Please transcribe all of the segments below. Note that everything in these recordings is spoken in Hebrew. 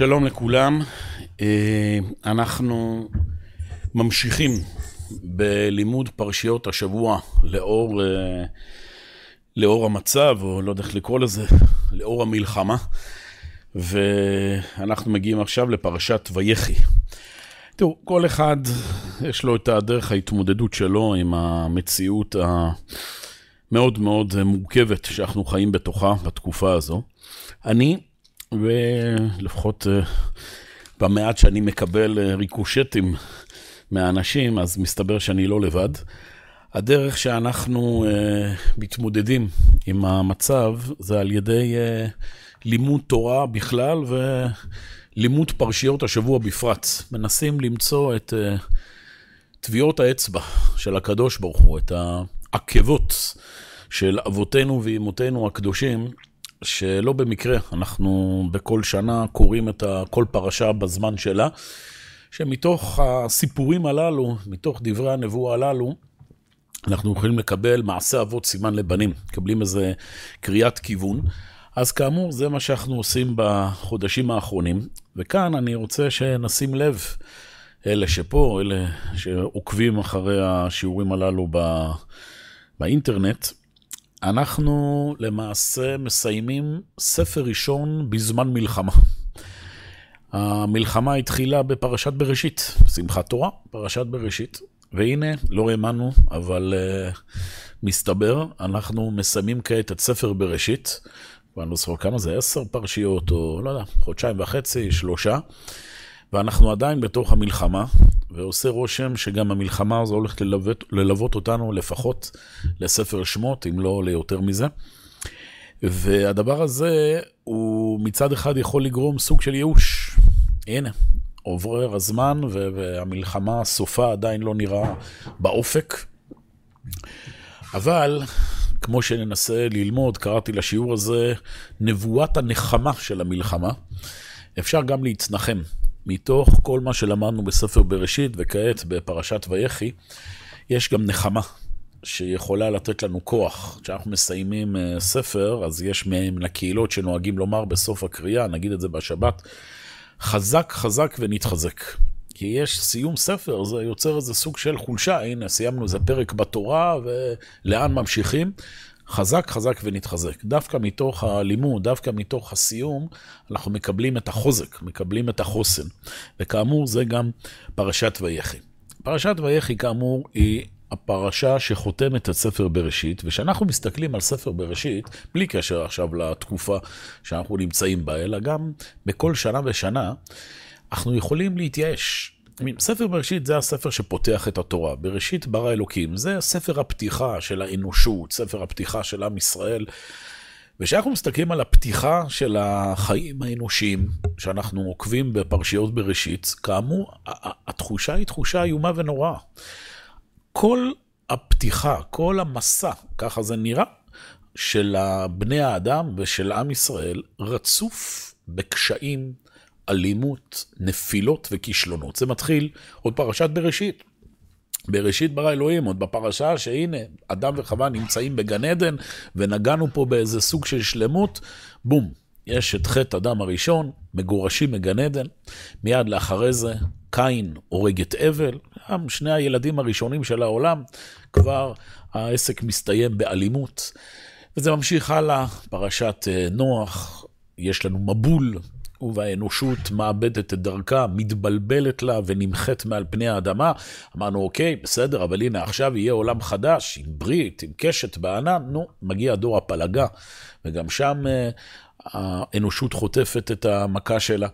שלום לכולם, אה, אנחנו ממשיכים בלימוד פרשיות השבוע לאור, אה, לאור המצב, או לא יודע איך לקרוא לזה, לאור המלחמה, ואנחנו מגיעים עכשיו לפרשת ויחי. תראו, כל אחד יש לו את הדרך ההתמודדות שלו עם המציאות המאוד מאוד מורכבת שאנחנו חיים בתוכה בתקופה הזו. אני, ולפחות אה, במעט שאני מקבל אה, ריקושטים מהאנשים, אז מסתבר שאני לא לבד. הדרך שאנחנו uh, מתמודדים עם המצב זה על ידי לימוד תורה בכלל ולימוד פרשיות השבוע בפרט. מנסים למצוא את טביעות האצבע של הקדוש ברוך הוא, את העקבות של אבותינו ואימותינו הקדושים, שלא במקרה, אנחנו בכל שנה קוראים את כל פרשה בזמן שלה, שמתוך הסיפורים הללו, מתוך דברי הנבואה הללו, אנחנו יכולים לקבל מעשה אבות סימן לבנים, מקבלים איזה קריאת כיוון. אז כאמור, זה מה שאנחנו עושים בחודשים האחרונים, וכאן אני רוצה שנשים לב, אלה שפה, אלה שעוקבים אחרי השיעורים הללו בא... באינטרנט, אנחנו למעשה מסיימים ספר ראשון בזמן מלחמה. המלחמה התחילה בפרשת בראשית, שמחת תורה, פרשת בראשית. והנה, לא האמנו, אבל uh, מסתבר, אנחנו מסיימים כעת את ספר בראשית. ואני לא זוכר כמה זה, עשר פרשיות, או לא יודע, חודשיים וחצי, שלושה. ואנחנו עדיין בתוך המלחמה, ועושה רושם שגם המלחמה הזו הולכת ללוות, ללוות אותנו לפחות לספר שמות, אם לא ליותר מזה. והדבר הזה, הוא מצד אחד יכול לגרום סוג של ייאוש. הנה, עובר הזמן והמלחמה, סופה עדיין לא נראה באופק. אבל, כמו שננסה ללמוד, קראתי לשיעור הזה נבואת הנחמה של המלחמה. אפשר גם להתנחם. מתוך כל מה שלמדנו בספר בראשית, וכעת בפרשת ויחי, יש גם נחמה שיכולה לתת לנו כוח. כשאנחנו מסיימים אה, ספר, אז יש מהם לקהילות שנוהגים לומר בסוף הקריאה, נגיד את זה בשבת, חזק חזק ונתחזק. כי יש סיום ספר, זה יוצר איזה סוג של חולשה, הנה, סיימנו איזה פרק בתורה, ולאן ממשיכים? חזק, חזק ונתחזק. דווקא מתוך הלימוד, דווקא מתוך הסיום, אנחנו מקבלים את החוזק, מקבלים את החוסן. וכאמור, זה גם פרשת ויחי. פרשת ויחי, כאמור, היא הפרשה שחותמת את ספר בראשית, וכשאנחנו מסתכלים על ספר בראשית, בלי קשר עכשיו לתקופה שאנחנו נמצאים בה, אלא גם בכל שנה ושנה, אנחנו יכולים להתייאש. ספר בראשית זה הספר שפותח את התורה. בראשית ברא אלוקים, זה ספר הפתיחה של האנושות, ספר הפתיחה של עם ישראל. וכשאנחנו מסתכלים על הפתיחה של החיים האנושיים, שאנחנו עוקבים בפרשיות בראשית, כאמור, התחושה היא תחושה איומה ונוראה. כל הפתיחה, כל המסע, ככה זה נראה, של בני האדם ושל עם ישראל, רצוף בקשיים, אלימות, נפילות וכישלונות. זה מתחיל עוד פרשת בראשית. בראשית ברא אלוהים, עוד בפרשה שהנה, אדם וחווה נמצאים בגן עדן, ונגענו פה באיזה סוג של שלמות, בום, יש את חטא אדם הראשון, מגורשים מגן עדן, מיד לאחרי זה קין הורג את אבל, גם שני הילדים הראשונים של העולם, כבר העסק מסתיים באלימות. וזה ממשיך הלאה, פרשת אה, נוח, יש לנו מבול, והאנושות מאבדת את דרכה, מתבלבלת לה ונמחית מעל פני האדמה. אמרנו, אוקיי, בסדר, אבל הנה עכשיו יהיה עולם חדש, עם ברית, עם קשת בענן, נו, מגיע דור הפלגה. וגם שם אה, האנושות חוטפת את המכה שלה.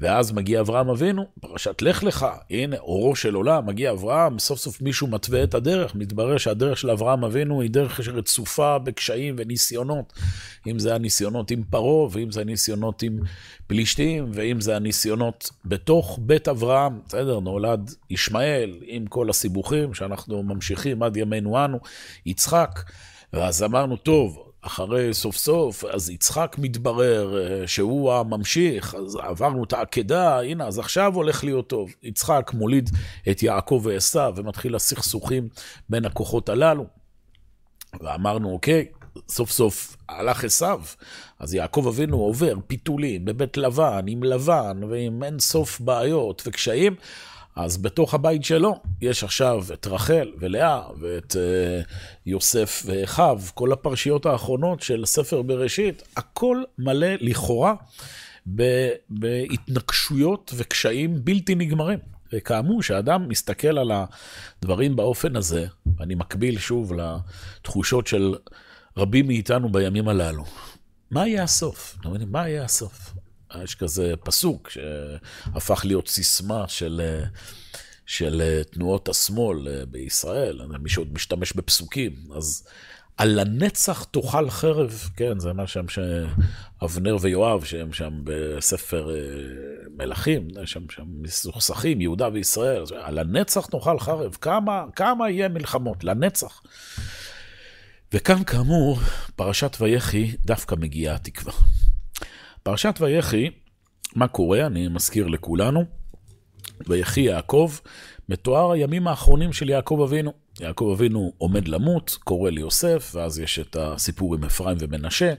ואז מגיע אברהם אבינו, פרשת לך לך, הנה אורו של עולם, מגיע אברהם, סוף סוף מישהו מתווה את הדרך, מתברר שהדרך של אברהם אבינו היא דרך שרצופה בקשיים וניסיונות. אם זה הניסיונות עם פרעה, ואם זה הניסיונות עם פלישתים, ואם זה הניסיונות בתוך בית אברהם, בסדר, נולד ישמעאל עם כל הסיבוכים שאנחנו ממשיכים עד ימינו אנו, יצחק. ואז אמרנו, טוב, אחרי סוף סוף, אז יצחק מתברר אה, שהוא הממשיך, אז עברנו את העקדה, הנה, אז עכשיו הולך להיות טוב. יצחק מוליד את יעקב ועשו, ומתחיל הסכסוכים בין הכוחות הללו. ואמרנו, אוקיי, סוף סוף הלך עשיו, אז יעקב אבינו עובר פיתולים בבית לבן, עם לבן, ועם אין סוף בעיות וקשיים. אז בתוך הבית שלו יש עכשיו את רחל ולאה ואת uh, יוסף ואחיו, כל הפרשיות האחרונות של ספר בראשית, הכל מלא לכאורה בהתנגשויות וקשיים בלתי נגמרים. וכאמור, כשאדם מסתכל על הדברים באופן הזה, ואני מקביל שוב לתחושות של רבים מאיתנו בימים הללו, מה יהיה הסוף? מה יהיה הסוף? יש כזה פסוק שהפך להיות סיסמה של, של תנועות השמאל בישראל, מי שעוד משתמש בפסוקים, אז על הנצח תאכל חרב, כן, זה מה שם שאבנר ויואב, שהם שם בספר אה, מלכים, שם, שם מסוכסכים, יהודה וישראל, על הנצח תאכל חרב, כמה, כמה יהיה מלחמות, לנצח. וכאן כאמור, פרשת ויחי דווקא מגיעה התקווה. פרשת ויחי, מה קורה? אני מזכיר לכולנו. ויחי יעקב, מתואר הימים האחרונים של יעקב אבינו. יעקב אבינו עומד למות, קורא ליוסף, ואז יש את הסיפור עם אפרים ומנשה,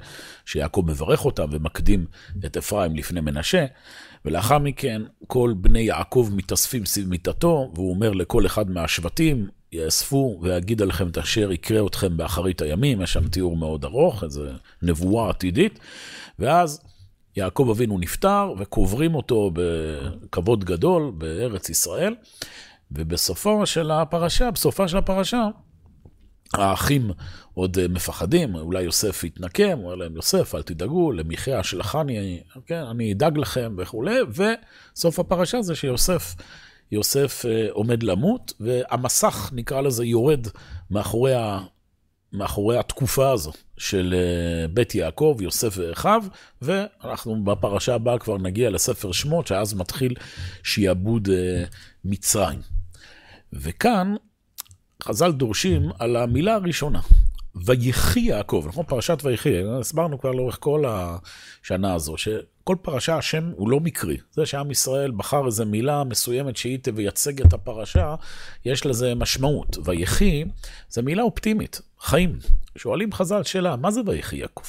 שיעקב מברך אותם ומקדים את אפרים לפני מנשה, ולאחר מכן כל בני יעקב מתאספים סביב מיטתו, והוא אומר לכל אחד מהשבטים, יאספו ואגיד עליכם את אשר יקרה אתכם באחרית הימים, יש שם תיאור מאוד ארוך, איזו נבואה עתידית, ואז יעקב אבינו נפטר וקוברים אותו בכבוד גדול בארץ ישראל. ובסופו של הפרשה, בסופה של הפרשה, האחים עוד מפחדים, אולי יוסף יתנקם, אומר להם, יוסף, אל תדאגו, למיכיה שלחני, כן, אני אדאג לכם וכולי, וסוף הפרשה זה שיוסף יוסף אה, עומד למות, והמסך, נקרא לזה, יורד מאחורי, ה, מאחורי התקופה הזו של אה, בית יעקב, יוסף ואחיו, ואנחנו בפרשה הבאה כבר נגיע לספר שמות, שאז מתחיל שיעבוד מצרים. וכאן חז"ל דורשים על המילה הראשונה, ויחי יעקב, נכון? פרשת ויחי, הסברנו כבר לאורך כל השנה הזו, שכל פרשה השם הוא לא מקרי. זה שעם ישראל בחר איזו מילה מסוימת שהיא תייצג את הפרשה, יש לזה משמעות. ויחי זה מילה אופטימית, חיים. שואלים חז"ל שאלה, מה זה ויחי יעקב?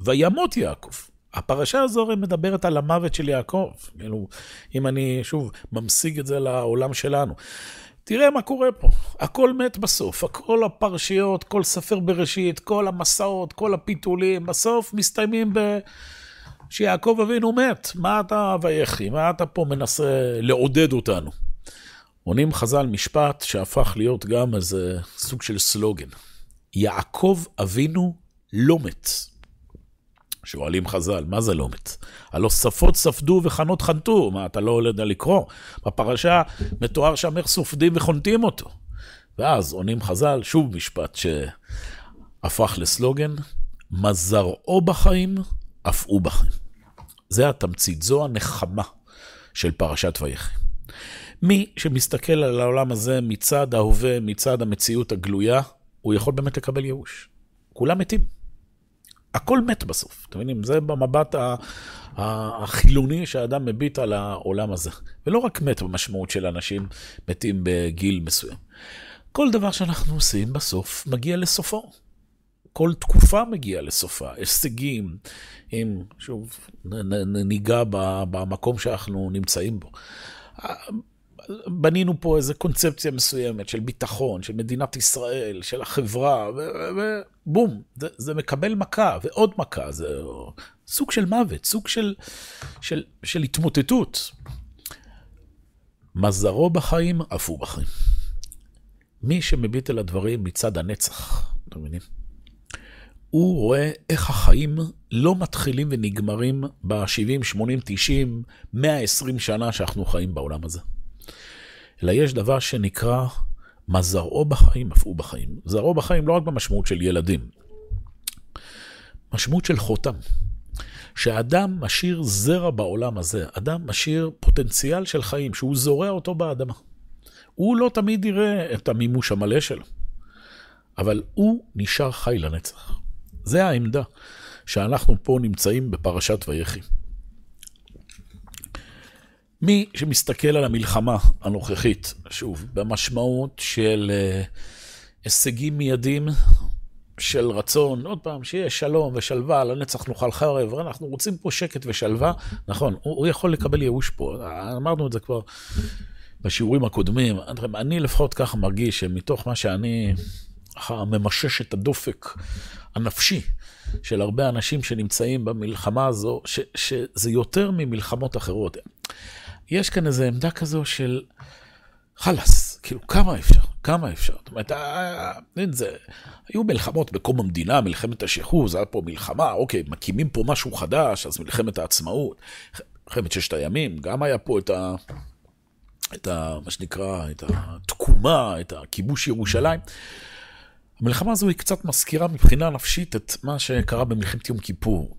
וימות יעקב. הפרשה הזו הרי מדברת על המוות של יעקב. כאילו, אם אני שוב ממשיג את זה לעולם שלנו. תראה מה קורה פה, הכל מת בסוף, הכל הפרשיות, כל ספר בראשית, כל המסעות, כל הפיתולים, בסוף מסתיימים ב... שיעקב אבינו מת. מה אתה ויחי? מה אתה פה מנסה לעודד אותנו? עונים חז"ל משפט שהפך להיות גם איזה סוג של סלוגן. יעקב אבינו לא מת. שואלים חז"ל, מה זה לא מת? הלא שפות ספדו וחנות חנתו, מה, אתה לא יודע לקרוא? בפרשה מתואר שם איך סופדים וחונטים אותו. ואז עונים חז"ל, שוב משפט שהפך לסלוגן, מה זרעו בחיים, אף הוא בחיים. זה התמצית, זו הנחמה של פרשת ויחי. מי שמסתכל על העולם הזה מצד ההווה, מצד המציאות הגלויה, הוא יכול באמת לקבל ייאוש. כולם מתים. הכל מת בסוף, אתם מבינים? זה במבט החילוני שהאדם מביט על העולם הזה. ולא רק מת במשמעות של אנשים מתים בגיל מסוים. כל דבר שאנחנו עושים בסוף מגיע לסופו. כל תקופה מגיעה לסופה, הישגים, אם שוב ניגע במקום שאנחנו נמצאים בו. בנינו פה איזו קונספציה מסוימת של ביטחון, של מדינת ישראל, של החברה, ובום, זה, זה מקבל מכה ועוד מכה, זה סוג של מוות, סוג של, של, של התמוטטות. מזרו בחיים, אף הוא בחיים. מי שמביט אל הדברים מצד הנצח, אתם מבינים? הוא רואה איך החיים לא מתחילים ונגמרים ב-70, 80, 90, 120 שנה שאנחנו חיים בעולם הזה. אלא יש דבר שנקרא מה זרעו בחיים, אף הוא בחיים. זרעו בחיים לא רק במשמעות של ילדים, משמעות של חותם. שאדם משאיר זרע בעולם הזה, אדם משאיר פוטנציאל של חיים, שהוא זורע אותו באדמה. הוא לא תמיד יראה את המימוש המלא שלו, אבל הוא נשאר חי לנצח. זה העמדה שאנחנו פה נמצאים בפרשת ויחי. מי שמסתכל על המלחמה הנוכחית, שוב, במשמעות של uh, הישגים מיידיים, של רצון, עוד פעם, שיהיה שלום ושלווה, לנצח נאכל חרב, אנחנו רוצים פה שקט ושלווה, נכון, הוא, הוא יכול לקבל ייאוש פה, אמרנו את זה כבר בשיעורים הקודמים, אני לפחות ככה מרגיש שמתוך מה שאני ממשש את הדופק הנפשי של הרבה אנשים שנמצאים במלחמה הזו, ש, שזה יותר ממלחמות אחרות. יש כאן איזו עמדה כזו של חלאס, כאילו כמה אפשר, כמה אפשר. זאת אומרת, אין זה, היו מלחמות בקום המדינה, מלחמת השחרור, היה פה מלחמה, אוקיי, מקימים פה משהו חדש, אז מלחמת העצמאות, מלחמת ששת הימים, גם היה פה את ה... את ה... מה שנקרא, את התקומה, את הכיבוש ירושלים. המלחמה הזו היא קצת מזכירה מבחינה נפשית את מה שקרה במלחמת יום כיפור.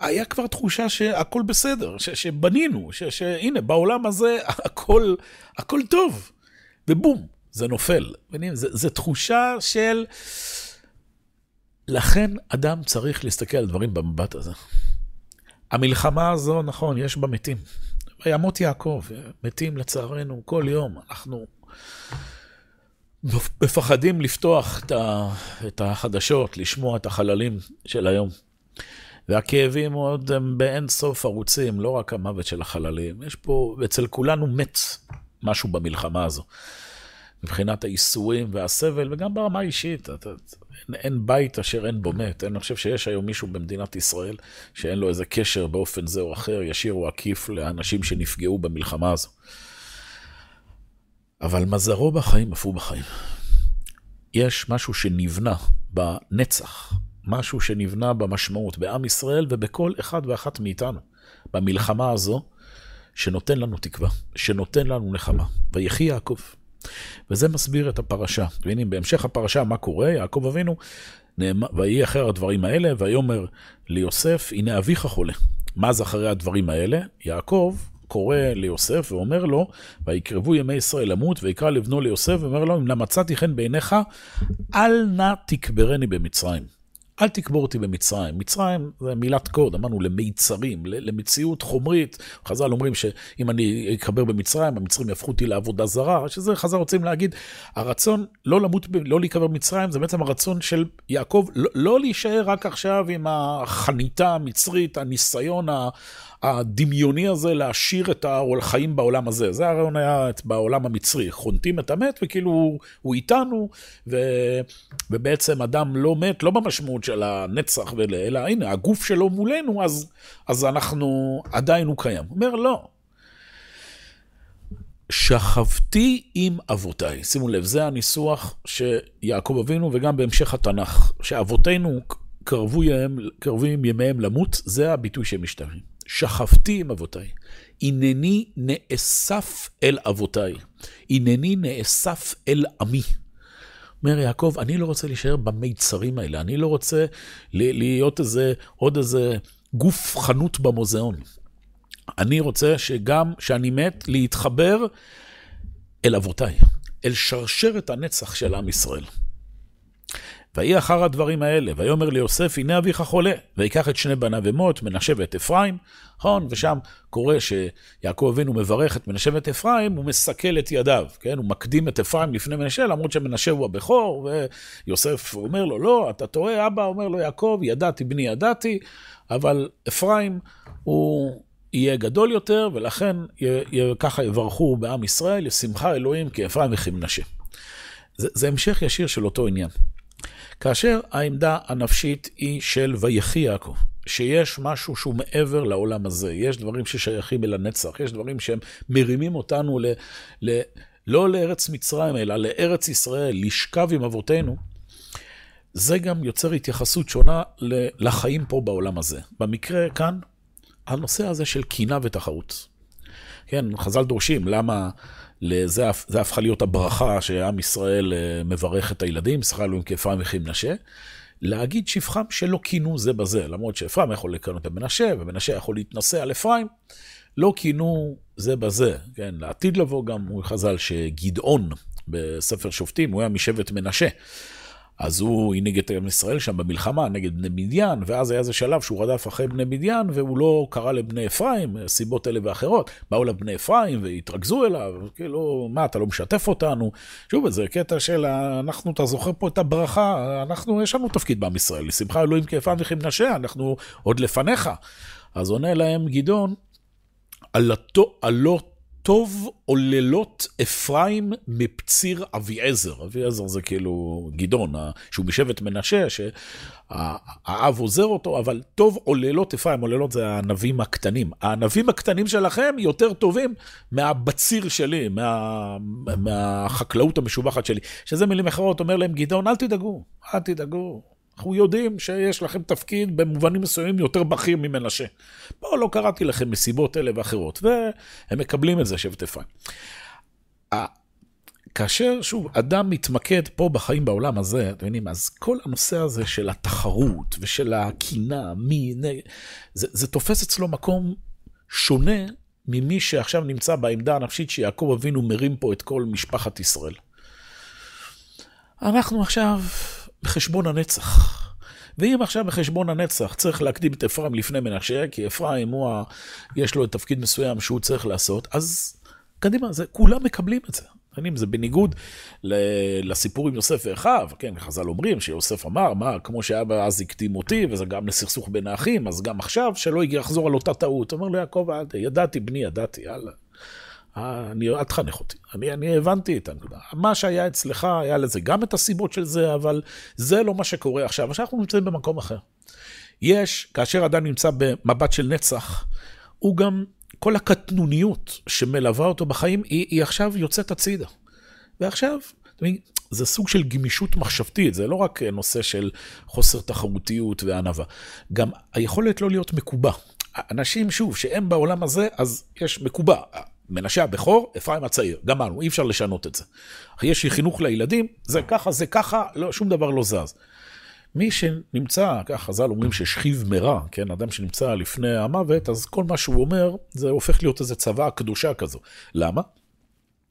היה כבר תחושה שהכל בסדר, ש, שבנינו, ש, שהנה, בעולם הזה הכל, הכל טוב, ובום, זה נופל. זו תחושה של... לכן אדם צריך להסתכל על דברים במבט הזה. המלחמה הזו, נכון, יש בה מתים. וימות יעקב, מתים לצערנו כל יום. אנחנו מפחדים לפתוח את החדשות, לשמוע את החללים של היום. והכאבים עוד הם באין סוף ערוצים, לא רק המוות של החללים. יש פה, אצל כולנו מת משהו במלחמה הזו. מבחינת האיסורים והסבל, וגם ברמה האישית. אין, אין בית אשר אין בו מת. אני חושב שיש היום מישהו במדינת ישראל שאין לו איזה קשר באופן זה או אחר, ישיר או עקיף, לאנשים שנפגעו במלחמה הזו. אבל מזרו בחיים אף הוא בחיים. יש משהו שנבנה בנצח, משהו שנבנה במשמעות בעם ישראל ובכל אחד ואחת מאיתנו, במלחמה הזו, שנותן לנו תקווה, שנותן לנו נחמה. ויחי יעקב. וזה מסביר את הפרשה. והנה, בהמשך הפרשה, מה קורה? יעקב אבינו, ויהי אחר הדברים האלה, ויאמר ליוסף, הנה אביך חולה. מה זה אחרי הדברים האלה? יעקב קורא ליוסף ואומר לו, ויקרבו ימי ישראל למות, ויקרא לבנו ליוסף, ואומר לו, אם מצאתי חן בעיניך, אל נא תקברני במצרים. אל תקבור אותי במצרים. מצרים זה מילת קוד, אמרנו למיצרים, למציאות חומרית. חז"ל אומרים שאם אני אקבר במצרים, המצרים יהפכו אותי לעבודה זרה, שזה חז"ל רוצים להגיד, הרצון לא למות, לא להיקבר במצרים, זה בעצם הרצון של יעקב, לא, לא להישאר רק עכשיו עם החניתה המצרית, הניסיון הדמיוני הזה להשאיר את החיים בעולם הזה. זה הרעיון היה בעולם המצרי, חונטים את המת וכאילו הוא, איתנו, ו, ובעצם אדם לא מת, לא במשמעות של הנצח, אלא הנה, הגוף שלו מולנו, אז, אז אנחנו, עדיין הוא קיים. הוא אומר, לא. שכבתי עם אבותיי. שימו לב, זה הניסוח שיעקב אבינו וגם בהמשך התנ"ך, שאבותינו קרבו ימיהם, קרבים ימיהם למות, זה הביטוי שהם משתמשים. שכבתי עם אבותיי. הנני נאסף אל אבותיי. הנני נאסף אל עמי. אומר יעקב, אני לא רוצה להישאר במיצרים האלה, אני לא רוצה להיות איזה, עוד איזה גוף חנות במוזיאון. אני רוצה שגם כשאני מת, להתחבר אל אבותיי, אל שרשרת הנצח של עם ישראל. ויהי אחר הדברים האלה, ויאמר ליוסף, הנה אביך חולה, ויקח את שני בניו אמות, מנשה ואת אפרים, נכון? ושם קורה שיעקב אבינו מברך את מנשה ואת אפרים, הוא מסכל את ידיו, כן? הוא מקדים את אפרים לפני מנשה, למרות שמנשה הוא הבכור, ויוסף אומר לו, לא, אתה טועה, אבא אומר לו, יעקב, ידעתי בני ידעתי, אבל אפרים הוא... יהיה גדול יותר, ולכן ככה יברכו בעם ישראל, ישמחה אלוהים כי אפרים וכי מנשה. זה, זה המשך ישיר של אותו עניין. כאשר העמדה הנפשית היא של ויחי יעקב, שיש משהו שהוא מעבר לעולם הזה, יש דברים ששייכים אל הנצח, יש דברים שהם מרימים אותנו ל, ל, לא לארץ מצרים, אלא לארץ ישראל, לשכב עם אבותינו, זה גם יוצר התייחסות שונה לחיים פה בעולם הזה. במקרה כאן, הנושא הזה של קינה ותחרות. כן, חז"ל דורשים, למה לזה, זה הפכה להיות הברכה שעם ישראל אה, מברך את הילדים, שכר אלוהים כאפרים וכי מנשה. להגיד שבחם שלא כינו זה בזה, למרות שאפרים יכול לקנות במנשה, ומנשה יכול להתנשא על אפרים, לא כינו זה בזה, כן, לעתיד לבוא גם הוא חז"ל שגדעון בספר שופטים, הוא היה משבט מנשה. אז הוא הנהיג את עם ישראל שם במלחמה נגד בני מדיין, ואז היה איזה שלב שהוא רדף אחרי בני מדיין, והוא לא קרא לבני אפרים, סיבות אלה ואחרות. באו אליו בני אפרים והתרכזו אליו, כאילו, מה, אתה לא משתף אותנו? שוב, זה קטע של, אנחנו, אתה זוכר פה את הברכה, אנחנו, יש לנו תפקיד בעם ישראל, לשמחה אלוהים כאפם וכי מנשה, אנחנו עוד לפניך. אז עונה להם גדעון, הלא טוב עוללות אפרים מפציר אביעזר. אביעזר זה כאילו גדעון, שהוא משבט מנשה, שהאב עוזר אותו, אבל טוב עוללות אפרים, עוללות זה הענבים הקטנים. הענבים הקטנים שלכם יותר טובים מהבציר שלי, מה, מהחקלאות המשובחת שלי. שזה מילים אחרות, אומר להם גדעון, אל תדאגו, אל תדאגו. אנחנו יודעים שיש לכם תפקיד במובנים מסוימים יותר בכיר ממנשה. פה לא קראתי לכם מסיבות אלה ואחרות, והם מקבלים את זה שבט אפרים. כאשר, שוב, אדם מתמקד פה בחיים בעולם הזה, אתם מבינים, אז כל הנושא הזה של התחרות ושל הקינה, מי, נגד, זה, זה תופס אצלו מקום שונה ממי שעכשיו נמצא בעמדה הנפשית שיעקב אבינו מרים פה את כל משפחת ישראל. אנחנו עכשיו בחשבון הנצח. ואם עכשיו בחשבון הנצח צריך להקדים את אפרים לפני מנשה, כי אפרים הוא ה... יש לו תפקיד מסוים שהוא צריך לעשות, אז קדימה, זה, כולם מקבלים את זה. זה בניגוד לסיפור עם יוסף ואחיו, כן, חז"ל אומרים שיוסף אמר, מה, כמו שאבא אז הקדים אותי, וזה גם לסכסוך בין האחים, אז גם עכשיו, שלא יחזור על אותה טעות. אומר לו יעקב, ידעתי, בני, ידעתי, יאללה. אני, אל תחנך אותי, אני, אני הבנתי את הנקודה. מה שהיה אצלך, היה לזה גם את הסיבות של זה, אבל זה לא מה שקורה עכשיו. עכשיו אנחנו נמצאים במקום אחר. יש, כאשר אדם נמצא במבט של נצח, הוא גם, כל הקטנוניות שמלווה אותו בחיים, היא, היא עכשיו יוצאת הצידה. ועכשיו, זה סוג של גמישות מחשבתית, זה לא רק נושא של חוסר תחרותיות וענווה, גם היכולת לא להיות מקובע. אנשים, שוב, שהם בעולם הזה, אז יש מקובע. מנשה הבכור, אפרים הצעיר. גמרנו, אי אפשר לשנות את זה. יש חינוך לילדים, זה ככה, זה ככה, לא, שום דבר לא זז. מי שנמצא, כך חז"ל אומרים ששכיב מרע, כן, אדם שנמצא לפני המוות, אז כל מה שהוא אומר, זה הופך להיות איזה צבא קדושה כזו. למה?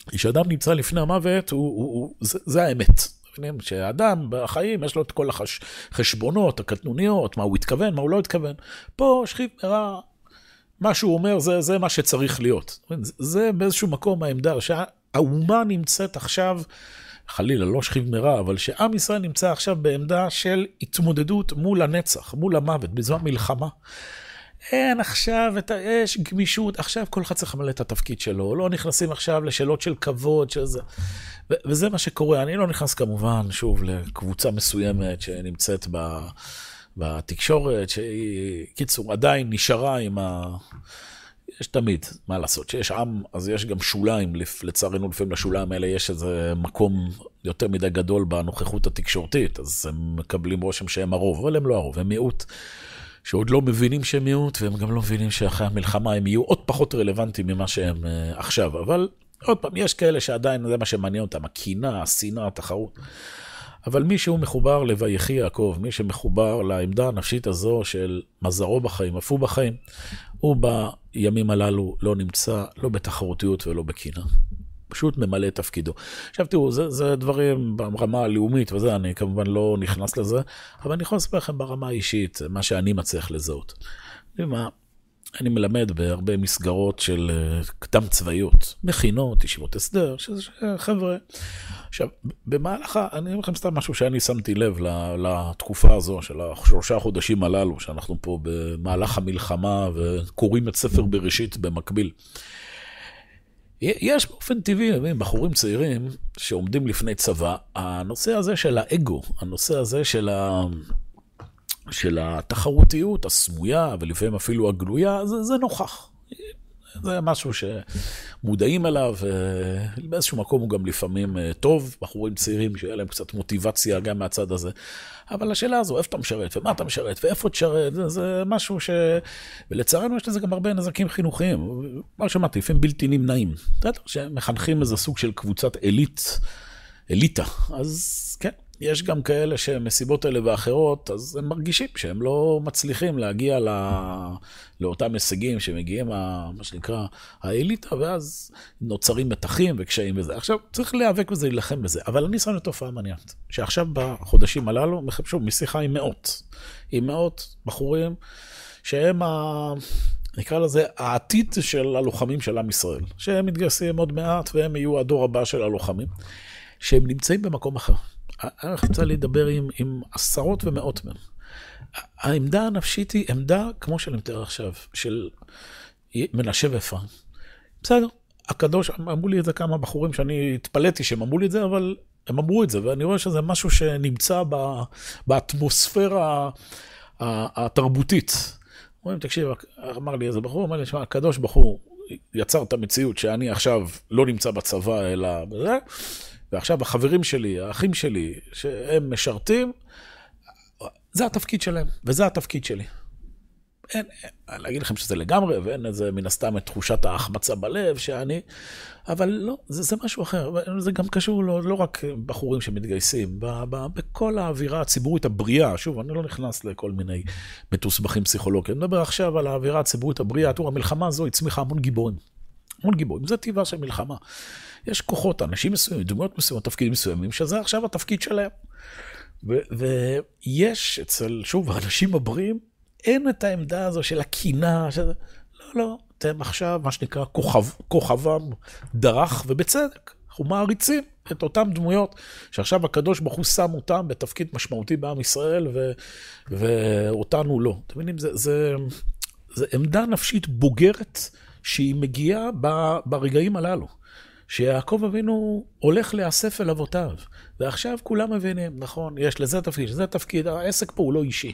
כשאדם נמצא לפני המוות, הוא, הוא, הוא, זה, זה האמת. שאדם בחיים יש לו את כל החשבונות, הקטנוניות, מה הוא התכוון, מה הוא לא התכוון. פה שכיב מרע, מה שהוא אומר זה, זה מה שצריך להיות. זה באיזשהו מקום העמדה, שהאומה נמצאת עכשיו, חלילה, לא שכיב מרע, אבל שעם ישראל נמצא עכשיו בעמדה של התמודדות מול הנצח, מול המוות, בזמן מלחמה. אין עכשיו, את, יש גמישות, עכשיו כל אחד צריך למלא את התפקיד שלו, לא נכנסים עכשיו לשאלות של כבוד, שזה... ו- וזה מה שקורה. אני לא נכנס כמובן, שוב, לקבוצה מסוימת שנמצאת ב... בתקשורת, שהיא, קיצור, עדיין נשארה עם ה... יש תמיד, מה לעשות, שיש עם, אז יש גם שוליים, לצערנו לפעמים לשוליים האלה יש איזה מקום יותר מדי גדול בנוכחות התקשורתית, אז הם מקבלים רושם שהם הרוב, אבל הם לא הרוב, הם מיעוט. שעוד לא מבינים שהם מיעוט, והם גם לא מבינים שאחרי המלחמה הם יהיו עוד פחות רלוונטיים ממה שהם uh, עכשיו. אבל עוד פעם, יש כאלה שעדיין זה מה שמעניין אותם, הקינה, השנאה, התחרות. אבל מי שהוא מחובר ל"ויחי יעקב", מי שמחובר לעמדה הנפשית הזו של מזרו בחיים, אף הוא בחיים, הוא בימים הללו לא נמצא לא בתחרותיות ולא בקינה. פשוט ממלא את תפקידו. עכשיו תראו, זה, זה דברים ברמה הלאומית וזה, אני כמובן לא נכנס לזה, אבל אני יכול לספר לכם ברמה האישית, מה שאני מצליח לזהות. מה, אני מלמד בהרבה מסגרות של אה, קדם צבאיות, מכינות, ישיבות הסדר, שזה חבר'ה. עכשיו, במהלך, אני אומר לכם סתם משהו שאני שמתי לב לתקופה הזו של השלושה חודשים הללו, שאנחנו פה במהלך המלחמה וקוראים את ספר בראשית במקביל. יש באופן טבעי, בחורים צעירים שעומדים לפני צבא, הנושא הזה של האגו, הנושא הזה של ה... של התחרותיות הסמויה ולפעמים אפילו הגלויה, זה, זה נוכח. זה משהו שמודעים אליו, ובאיזשהו מקום הוא גם לפעמים אה, טוב, בחורים צעירים שיהיה להם קצת מוטיבציה גם מהצד הזה. אבל השאלה הזו, איפה אתה משרת, ומה אתה משרת, ואיפה תשרת, זה, זה משהו ש... ולצערנו יש לזה גם הרבה נזקים חינוכיים. מה שמעתי, לפעמים בלתי נמנעים. יודע, שמחנכים איזה סוג של קבוצת עילית, אליטה. אז כן, יש גם כאלה שמסיבות אלה ואחרות, אז הם מרגישים שהם לא מצליחים להגיע לא... לאותם הישגים שמגיעים, מה שנקרא, האליטה, ואז נוצרים מתחים וקשיים וזה. עכשיו, צריך להיאבק בזה, להילחם בזה. אבל אני שם לתופעה מעניינת, שעכשיו בחודשים הללו, שוב, משיחה עם מאות, עם מאות בחורים, שהם ה... נקרא לזה העתיד של הלוחמים של עם ישראל, שהם מתגייסים עוד מעט והם יהיו הדור הבא של הלוחמים, שהם נמצאים במקום אחר. היה לך יצא לדבר עם, עם עשרות ומאות מהם. העמדה הנפשית היא עמדה, כמו שאני מתאר עכשיו, של מנשה ואפרים. בסדר, הקדוש, אמרו לי את זה כמה בחורים שאני התפלאתי שהם אמרו לי את זה, אבל הם אמרו את זה, ואני רואה שזה משהו שנמצא באטמוספירה התרבותית. אומרים, תקשיב, אמר לי איזה בחור, אמר לי, שמע, הקדוש בחור יצר את המציאות שאני עכשיו לא נמצא בצבא, אלא ועכשיו החברים שלי, האחים שלי, שהם משרתים, זה התפקיד שלהם, וזה התפקיד שלי. אין, אני אגיד לכם שזה לגמרי, ואין איזה מן הסתם את תחושת ההחמצה בלב, שאני... אבל לא, זה, זה משהו אחר. זה גם קשור לא, לא רק בחורים שמתגייסים, ב, ב, בכל האווירה הציבורית הבריאה. שוב, אני לא נכנס לכל מיני מתוסבכים פסיכולוגיים. אני מדבר עכשיו על האווירה הציבורית הבריאה. תראו, המלחמה הזו הצמיחה המון גיבורים. המון גיבורים. זה טבעה של מלחמה. יש כוחות, אנשים מסוימים, דמויות מסוימות, תפקידים מסוימים, שזה עכשיו התפקיד שלהם. ויש אצל, שוב, האנשים הבריאים, אין את העמדה הזו של הקינה, שזה... לא, לא, אתם עכשיו, מה שנקרא, כוכב, כוכבם דרך, ובצדק. אנחנו מעריצים את אותן דמויות שעכשיו הקדוש ברוך הוא שם אותם בתפקיד משמעותי בעם ישראל, ו, ואותנו לא. אתם מבינים, זה, זה, זה עמדה נפשית בוגרת שהיא מגיעה ברגעים הללו. שיעקב אבינו הולך להיאסף אל אבותיו, ועכשיו כולם מבינים, נכון, יש לזה תפקיד, לזה תפקיד, העסק פה הוא לא אישי.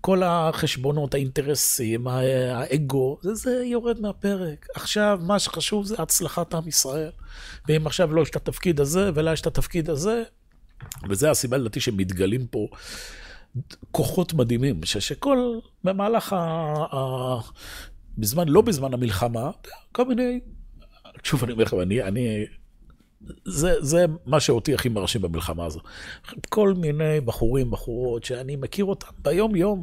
כל החשבונות, האינטרסים, האגו, זה, זה יורד מהפרק. עכשיו, מה שחשוב זה הצלחת עם ישראל. ואם עכשיו לא יש את התפקיד הזה, ולה יש את התפקיד הזה, וזה הסיבה לדעתי שמתגלים פה כוחות מדהימים, ש, שכל, במהלך ה... ה בזמן, לא בזמן המלחמה, כל מיני שוב אני אומר לכם, אני, אני, זה, זה מה שאותי הכי מרשים במלחמה הזו. כל מיני בחורים, בחורות, שאני מכיר אותם ביום-יום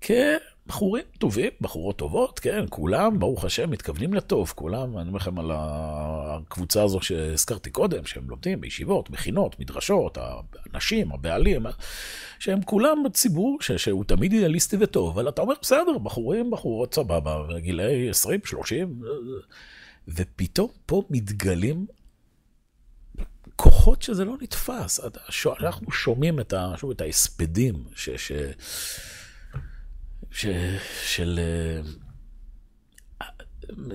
כבחורים טובים, בחורות טובות, כן, כולם, ברוך השם, מתכוונים לטוב, כולם, אני אומר לכם על הקבוצה הזו שהזכרתי קודם, שהם לומדים בישיבות, מכינות, מדרשות, הנשים, הבעלים, שהם כולם ציבור ש, שהוא תמיד אידאליסטי וטוב, אבל אתה אומר, בסדר, בחורים, בחורות, סבבה, גילאי 20, 30, ופתאום פה מתגלים כוחות שזה לא נתפס. אנחנו שומעים את, את ההספדים ש, ש, ש, של אה,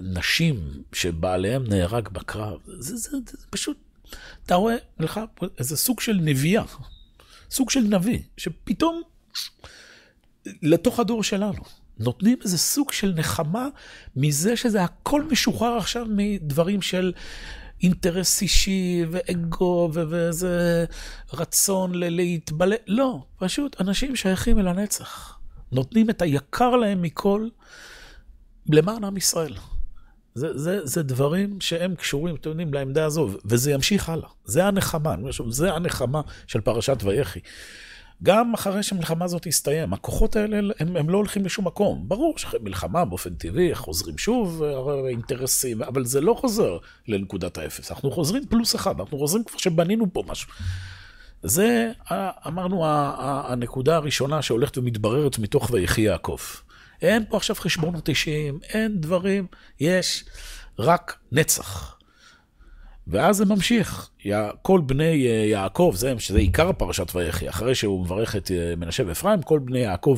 נשים שבעליהם נהרג בקרב. זה, זה, זה פשוט, אתה רואה לך איזה סוג של נביאה, סוג של נביא, שפתאום לתוך הדור שלנו. נותנים איזה סוג של נחמה מזה שזה הכל משוחרר עכשיו מדברים של אינטרס אישי ואגו ואיזה רצון להתבלט. לא, פשוט אנשים שייכים אל הנצח. נותנים את היקר להם מכל למען עם ישראל. זה, זה, זה דברים שהם קשורים, אתם יודעים, לעמדה הזו, וזה ימשיך הלאה. זה הנחמה, זה הנחמה של פרשת ויחי. גם אחרי שהמלחמה הזאת תסתיים, הכוחות האלה, הם, הם לא הולכים לשום מקום. ברור שאחרי מלחמה באופן טבעי חוזרים שוב אה, אינטרסים, אבל זה לא חוזר לנקודת האפס. אנחנו חוזרים פלוס אחד, אנחנו חוזרים כבר שבנינו פה משהו. זה, אמרנו, הנקודה הראשונה שהולכת ומתבררת מתוך ויחי יעקב. אין פה עכשיו חשבונות אישיים, אין דברים, יש רק נצח. ואז זה ממשיך. כל בני אה, יעקב, זה, שזה עיקר פרשת ויחי, אחרי שהוא מברך את אה, מנשה ואפרים, כל בני יעקב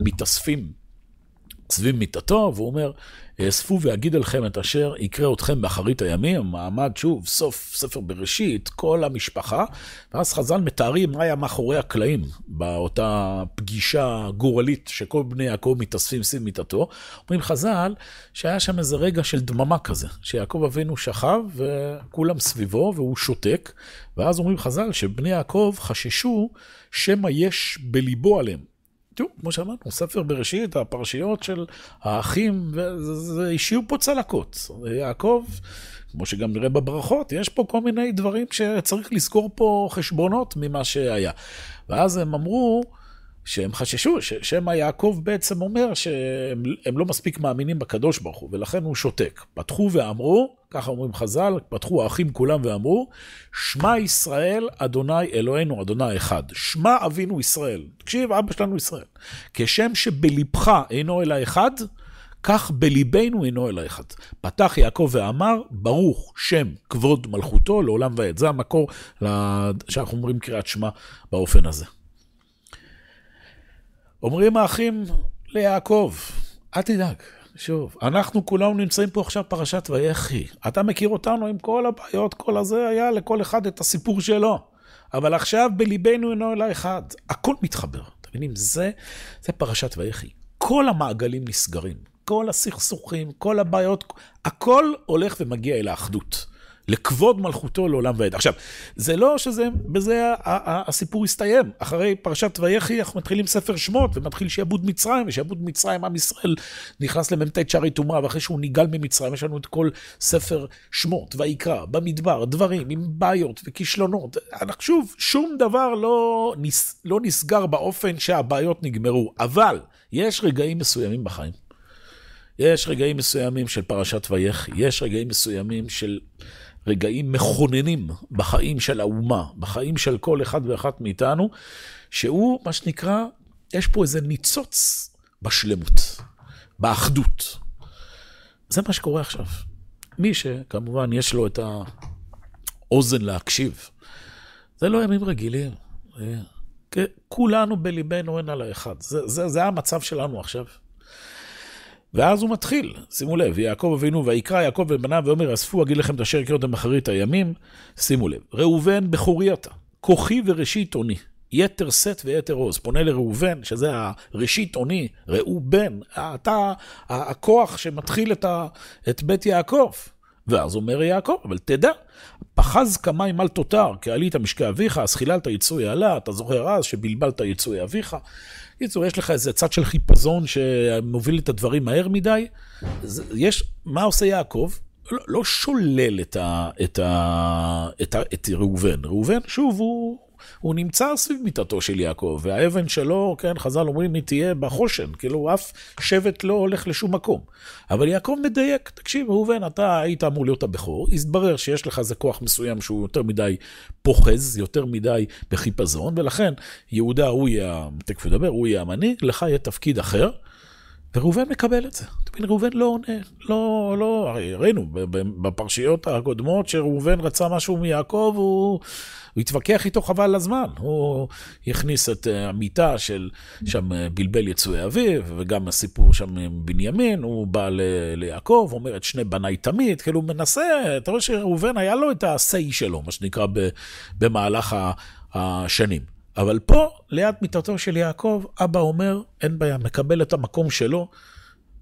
מתאספים סביב מיטתו, והוא אומר, אאספו ואגיד עליכם את אשר יקרה אתכם באחרית הימים, מעמד שוב, סוף ספר בראשית, כל המשפחה, ואז חז"ל מתארים מה היה מאחורי הקלעים באותה פגישה גורלית שכל בני יעקב מתאספים סביב מיטתו. אומרים חז"ל שהיה שם איזה רגע של דממה כזה, שיעקב אבינו שכב וכולם סביבו והוא שותק, ואז אומרים חז"ל שבני יעקב חששו שמא יש בליבו עליהם. תראו, כמו שאמרנו, ספר בראשית, הפרשיות של האחים, זה השאירו פה צלקות. יעקב, כמו שגם נראה בברכות, יש פה כל מיני דברים שצריך לזכור פה חשבונות ממה שהיה. ואז הם אמרו, שהם חששו, ששמא יעקב בעצם אומר שהם לא מספיק מאמינים בקדוש ברוך הוא, ולכן הוא שותק. פתחו ואמרו, ככה אומרים חז"ל, פתחו האחים כולם ואמרו, שמע ישראל, אדוני אלוהינו, אדוני אחד. שמע אבינו ישראל. תקשיב, אבא שלנו ישראל. כשם שבלבך אינו אלא אחד, כך בליבנו אינו אלא אחד. פתח יעקב ואמר, ברוך שם כבוד מלכותו לעולם ועד. זה המקור שאנחנו אומרים קריאת שמע באופן הזה. אומרים האחים ליעקב, אל תדאג, שוב, אנחנו כולנו נמצאים פה עכשיו פרשת ויחי. אתה מכיר אותנו עם כל הבעיות, כל הזה, היה לכל אחד את הסיפור שלו. אבל עכשיו בליבנו אינו אלא אחד. הכל מתחבר, אתם מבינים? זה, זה פרשת ויחי. כל המעגלים נסגרים, כל הסכסוכים, כל הבעיות, הכל הולך ומגיע אל האחדות. לכבוד מלכותו לעולם ועד. עכשיו, זה לא שזה, בזה הסיפור הסתיים. אחרי פרשת ויחי אנחנו מתחילים ספר שמות, ומתחיל שיעבוד מצרים, ושיעבוד מצרים, עם ישראל נכנס למ"ט שערי טומאה, ואחרי שהוא נגאל ממצרים, יש לנו את כל ספר שמות, ויקרא, במדבר, דברים עם בעיות וכישלונות. שוב, שום דבר לא, נס, לא נסגר באופן שהבעיות נגמרו, אבל יש רגעים מסוימים בחיים. יש רגעים מסוימים של פרשת ויחי, יש רגעים מסוימים של רגעים מכוננים בחיים של האומה, בחיים של כל אחד ואחת מאיתנו, שהוא, מה שנקרא, יש פה איזה ניצוץ בשלמות, באחדות. זה מה שקורה עכשיו. מי שכמובן יש לו את האוזן להקשיב, זה לא ימים רגילים. כולנו בליבנו אין על האחד. זה, זה, זה המצב שלנו עכשיו. ואז הוא מתחיל, שימו לב, יעקב אבינו ויקרא יעקב ובניו ואומר, אספו אגיד לכם את אשר הכרתם אחרית הימים, שימו לב, ראובן בכורי אתה, כוחי וראשית אוני, יתר שאת ויתר עוז. פונה לראובן, שזה הראשית אוני, ראובן, אתה הכוח שמתחיל את, ה, את בית יעקב. ואז אומר יעקב, אבל תדע, פחז כמים אל תותר, כי עלית משקי אביך, אז חיללת יצוי עלה, אתה זוכר אז שבלבלת יצוי אביך. בקיצור, יש לך איזה צד של חיפזון שמוביל את הדברים מהר מדי. יש, מה עושה יעקב? לא, לא שולל את, ה, את, ה, את, ה, את ראובן. ראובן, שוב, הוא, הוא נמצא סביב מיטתו של יעקב, והאבן שלו, כן, חז"ל אומרים, היא תהיה בחושן, כאילו אף שבט לא הולך לשום מקום. אבל יעקב מדייק, תקשיב, ראובן, אתה היית אמור להיות הבכור, הסתברר שיש לך איזה כוח מסוים שהוא יותר מדי פוחז, יותר מדי בחיפזון, ולכן יהודה הוא יהיה, תכף נדבר, הוא יהיה המנהיג, לך יהיה תפקיד אחר. וראובן מקבל את זה. אתה מבין, ראובן לא עונה, לא, לא, הרי ראינו בפרשיות הקודמות שראובן רצה משהו מיעקב, הוא, הוא התווכח איתו חבל הזמן. הוא הכניס את המיטה של שם בלבל יצואי אביו, וגם הסיפור שם עם בנימין, הוא בא ל, ליעקב, אומר את שני בניי תמיד, כאילו הוא מנסה, אתה רואה שראובן היה לו את ה-say שלו, מה שנקרא, במהלך השנים. אבל פה, ליד מיטתו של יעקב, אבא אומר, אין בעיה, מקבל את המקום שלו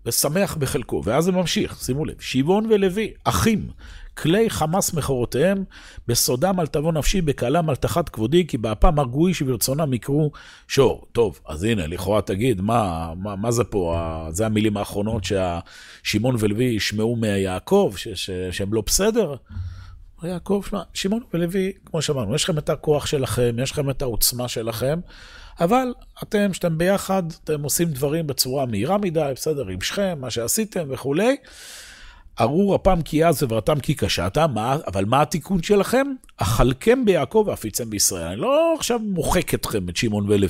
ושמח בחלקו. ואז זה ממשיך, שימו לב, שמעון ולוי, אחים, כלי חמאס מכורותיהם, בסודם על תבוא נפשי, בקהלם על תחת כבודי, כי באפם הרגוי שברצונם יקרו שור. טוב, אז הנה, לכאורה תגיד, מה, מה, מה זה פה, זה המילים האחרונות שהשמעון ולוי ישמעו מיעקב, ש, ש, שהם לא בסדר? יעקב, שמע, שמעון ולוי, כמו שאמרנו, יש לכם את הכוח שלכם, יש לכם את העוצמה שלכם, אבל אתם, כשאתם ביחד, אתם עושים דברים בצורה מהירה מדי, בסדר, עם שכם, מה שעשיתם וכולי. ארור אפם כי עז וברתם כי קשתה, אבל מה התיקון שלכם? אכלכם ביעקב ואפיצם בישראל. אני לא עכשיו מוחק אתכם, את שמעון ולוי.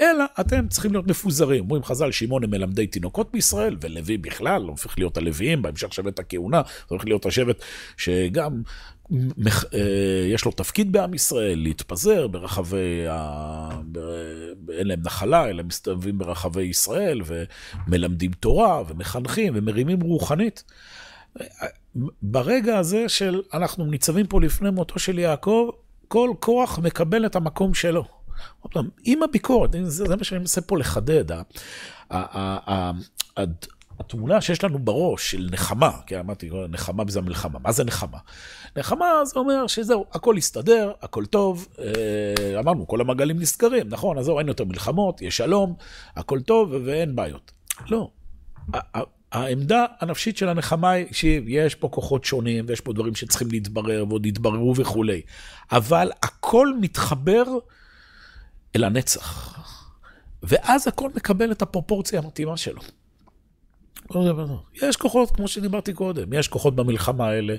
אלא אתם צריכים להיות מפוזרים. אומרים חז"ל, שמעון הם מלמדי תינוקות בישראל, ולוי בכלל, לא הופך להיות הלוויים, בהמשך שבט הכהונה, זה הולך להיות השבט שגם אה, יש לו תפקיד בעם ישראל, להתפזר ברחבי, ה... אין להם נחלה, אלא מסתובבים ברחבי ישראל, ומלמדים תורה, ומחנכים, ומרימים רוחנית. ברגע הזה של אנחנו ניצבים פה לפני מותו של יעקב, כל כוח מקבל את המקום שלו. עם הביקורת, זה, זה מה שאני מנסה פה לחדד. התמונה שיש לנו בראש של נחמה, כי אמרתי, נחמה זה המלחמה, מה זה נחמה? נחמה זה אומר שזהו, הכל יסתדר, הכל טוב, אה, אמרנו, כל המעגלים נסגרים, נכון, אז זהו, אין יותר מלחמות, יש שלום, הכל טוב ואין בעיות. לא. העמדה הנפשית של הנחמה היא שיש פה כוחות שונים ויש פה דברים שצריכים להתברר ועוד יתבררו וכולי, אבל הכל מתחבר אל הנצח, ואז הכל מקבל את הפרופורציה המתאימה שלו. יש כוחות, כמו שדיברתי קודם, יש כוחות במלחמה האלה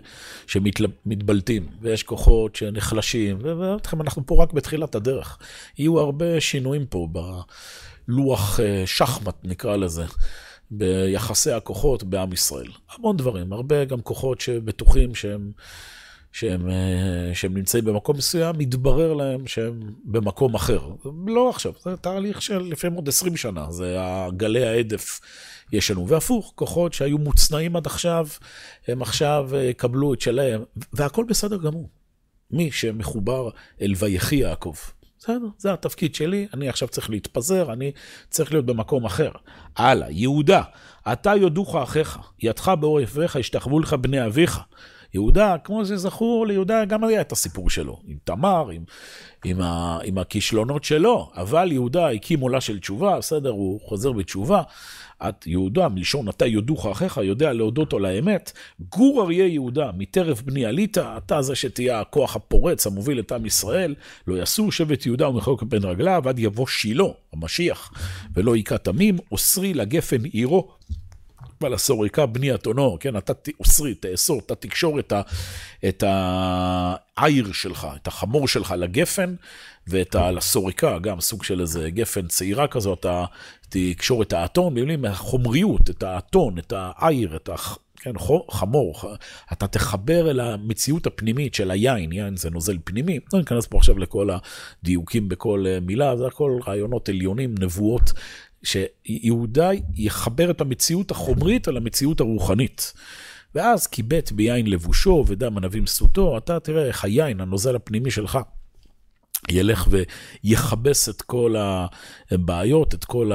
שמתבלטים, ויש כוחות שנחלשים, ואומרים אנחנו פה רק בתחילת הדרך. יהיו הרבה שינויים פה בלוח אה, שחמט, נקרא לזה, ביחסי הכוחות בעם ישראל. המון דברים, הרבה גם כוחות שבטוחים שהם... שהם, אה, שהם נמצאים במקום מסוים, מתברר להם שהם במקום אחר. לא עכשיו, זה תהליך של לפעמים עוד 20 שנה, זה גלי ההדף יש לנו. והפוך, כוחות שהיו מוצנעים עד עכשיו, הם עכשיו אה, יקבלו את שלהם, והכל בסדר גמור. מי שמחובר אל ויחי יעקב. בסדר, זה התפקיד שלי, אני עכשיו צריך להתפזר, אני צריך להיות במקום אחר. הלאה, יהודה, אתה יודוך אחיך, ידך באויביך, ישתחוו לך בני אביך. יהודה, כמו שזכור ליהודה, גם היה את הסיפור שלו, עם תמר, עם, עם, ה, עם הכישלונות שלו, אבל יהודה הקים עולה של תשובה, בסדר, הוא חוזר בתשובה. את יהודה, מלשון אתה יודוך אחיך, יודע להודות על האמת. גור אריה יהודה, מטרף בני עלית, אתה זה שתהיה הכוח הפורץ המוביל את עם ישראל. לא יסור שבט יהודה ומחוק בין רגליו, עד יבוא שילה, המשיח, ולא היכה תמים, אוסרי לגפן עירו. ולסוריקה בני אתונו, כן, אתה אוסרי, תאסור, אתה תקשור את, ה, את העיר שלך, את החמור שלך לגפן, ואת הסוריקה, גם סוג של איזה גפן צעירה כזאת, אתה תקשור את האתון, במילים החומריות, את האתון, את העיר, את ה... כן, חמור, אתה תחבר אל המציאות הפנימית של היין, יין זה נוזל פנימי, לא ניכנס פה עכשיו לכל הדיוקים בכל אה, מילה, זה הכל רעיונות עליונים, נבואות, שיהודה יחבר את המציאות החומרית על המציאות הרוחנית. ואז כיבט ביין לבושו ודם ענבים סוטו, אתה תראה איך היין, הנוזל הפנימי שלך, ילך ויכבס את כל הבעיות, את כל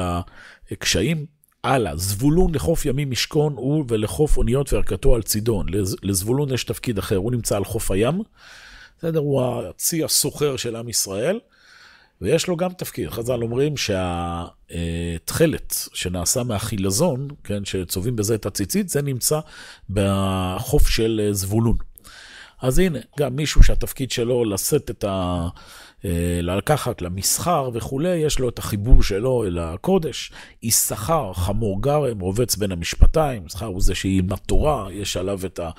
הקשיים. הלאה, זבולון לחוף ימים משכון הוא ולחוף אוניות וערכתו על צידון. לזבולון יש תפקיד אחר, הוא נמצא על חוף הים. בסדר, הוא הצי הסוחר של עם ישראל, ויש לו גם תפקיד. חז"ל אומרים שהתכלת שנעשה מהחילזון, כן, שצובעים בזה את הציצית, זה נמצא בחוף של זבולון. אז הנה, גם מישהו שהתפקיד שלו לשאת את ה... אה, לקחת למסחר וכולי, יש לו את החיבור שלו אל הקודש. יששכר, חמור גרם, רובץ בין המשפטיים, יששכר הוא זה שהיא עם התורה, יש עליו את ה...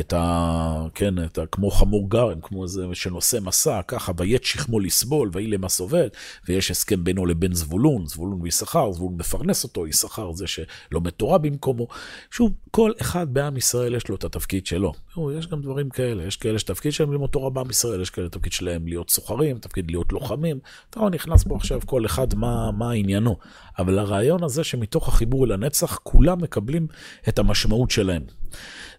את ה... כן, את ה... כמו חמור גרם, כמו זה שנושא מסע, ככה, ויית שכמו לסבול, ויהי למס עובד, ויש הסכם בינו לבין זבולון, זבולון ויששכר, זבולון מפרנס אותו, יששכר זה שלומד תורה במקומו. שוב, כל אחד בעם ישראל יש לו את התפקיד שלו. יש גם דברים כאלה, יש כאלה שתפקיד שלהם ללמוד תורה בעם ישראל, יש כאלה תפקיד שלהם להיות סוחרים, תפקיד להיות לוחמים. אתה רואה, נכנס פה עכשיו כל אחד מה, מה עניינו. אבל הרעיון הזה שמתוך החיבור אל הנצח, כולם מקבלים את המשמעות שלהם.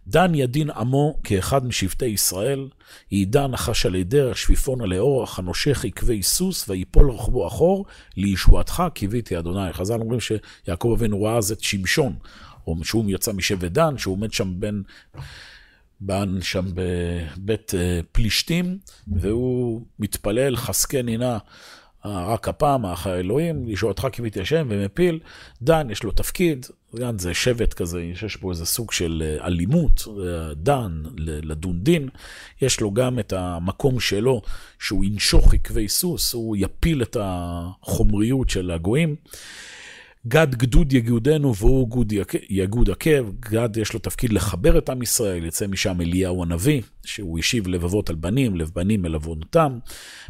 דן ידין עמו כאחד משבטי ישראל, ידע נחש על עדר, שפיפון על האורח, הנושך עקבי סוס, ויפול רחבו אחור, לישועתך קיוויתי אדוני. חז"ל אומרים שיעקב אבינו ראה אז את שמשון, או שהוא יצא משבט דן, שהוא עומד שם בין... בן שם בבית אה, פלישתים, והוא מתפלל, חזקני נא רק הפעם, האח האלוהים, לישועתך קיוויתי השם, ומפיל. דן, יש לו תפקיד, דן זה שבט כזה, יש פה איזה סוג של אה, אלימות, אה, דן, לדון דין. יש לו גם את המקום שלו, שהוא ינשוך עקבי סוס, הוא יפיל את החומריות של הגויים. גד גדוד יגודנו והוא גוד יגוד עקב, גד יש לו תפקיד לחבר את עם ישראל, יצא משם אליהו הנביא, שהוא השיב לבבות על בנים, לב בנים אל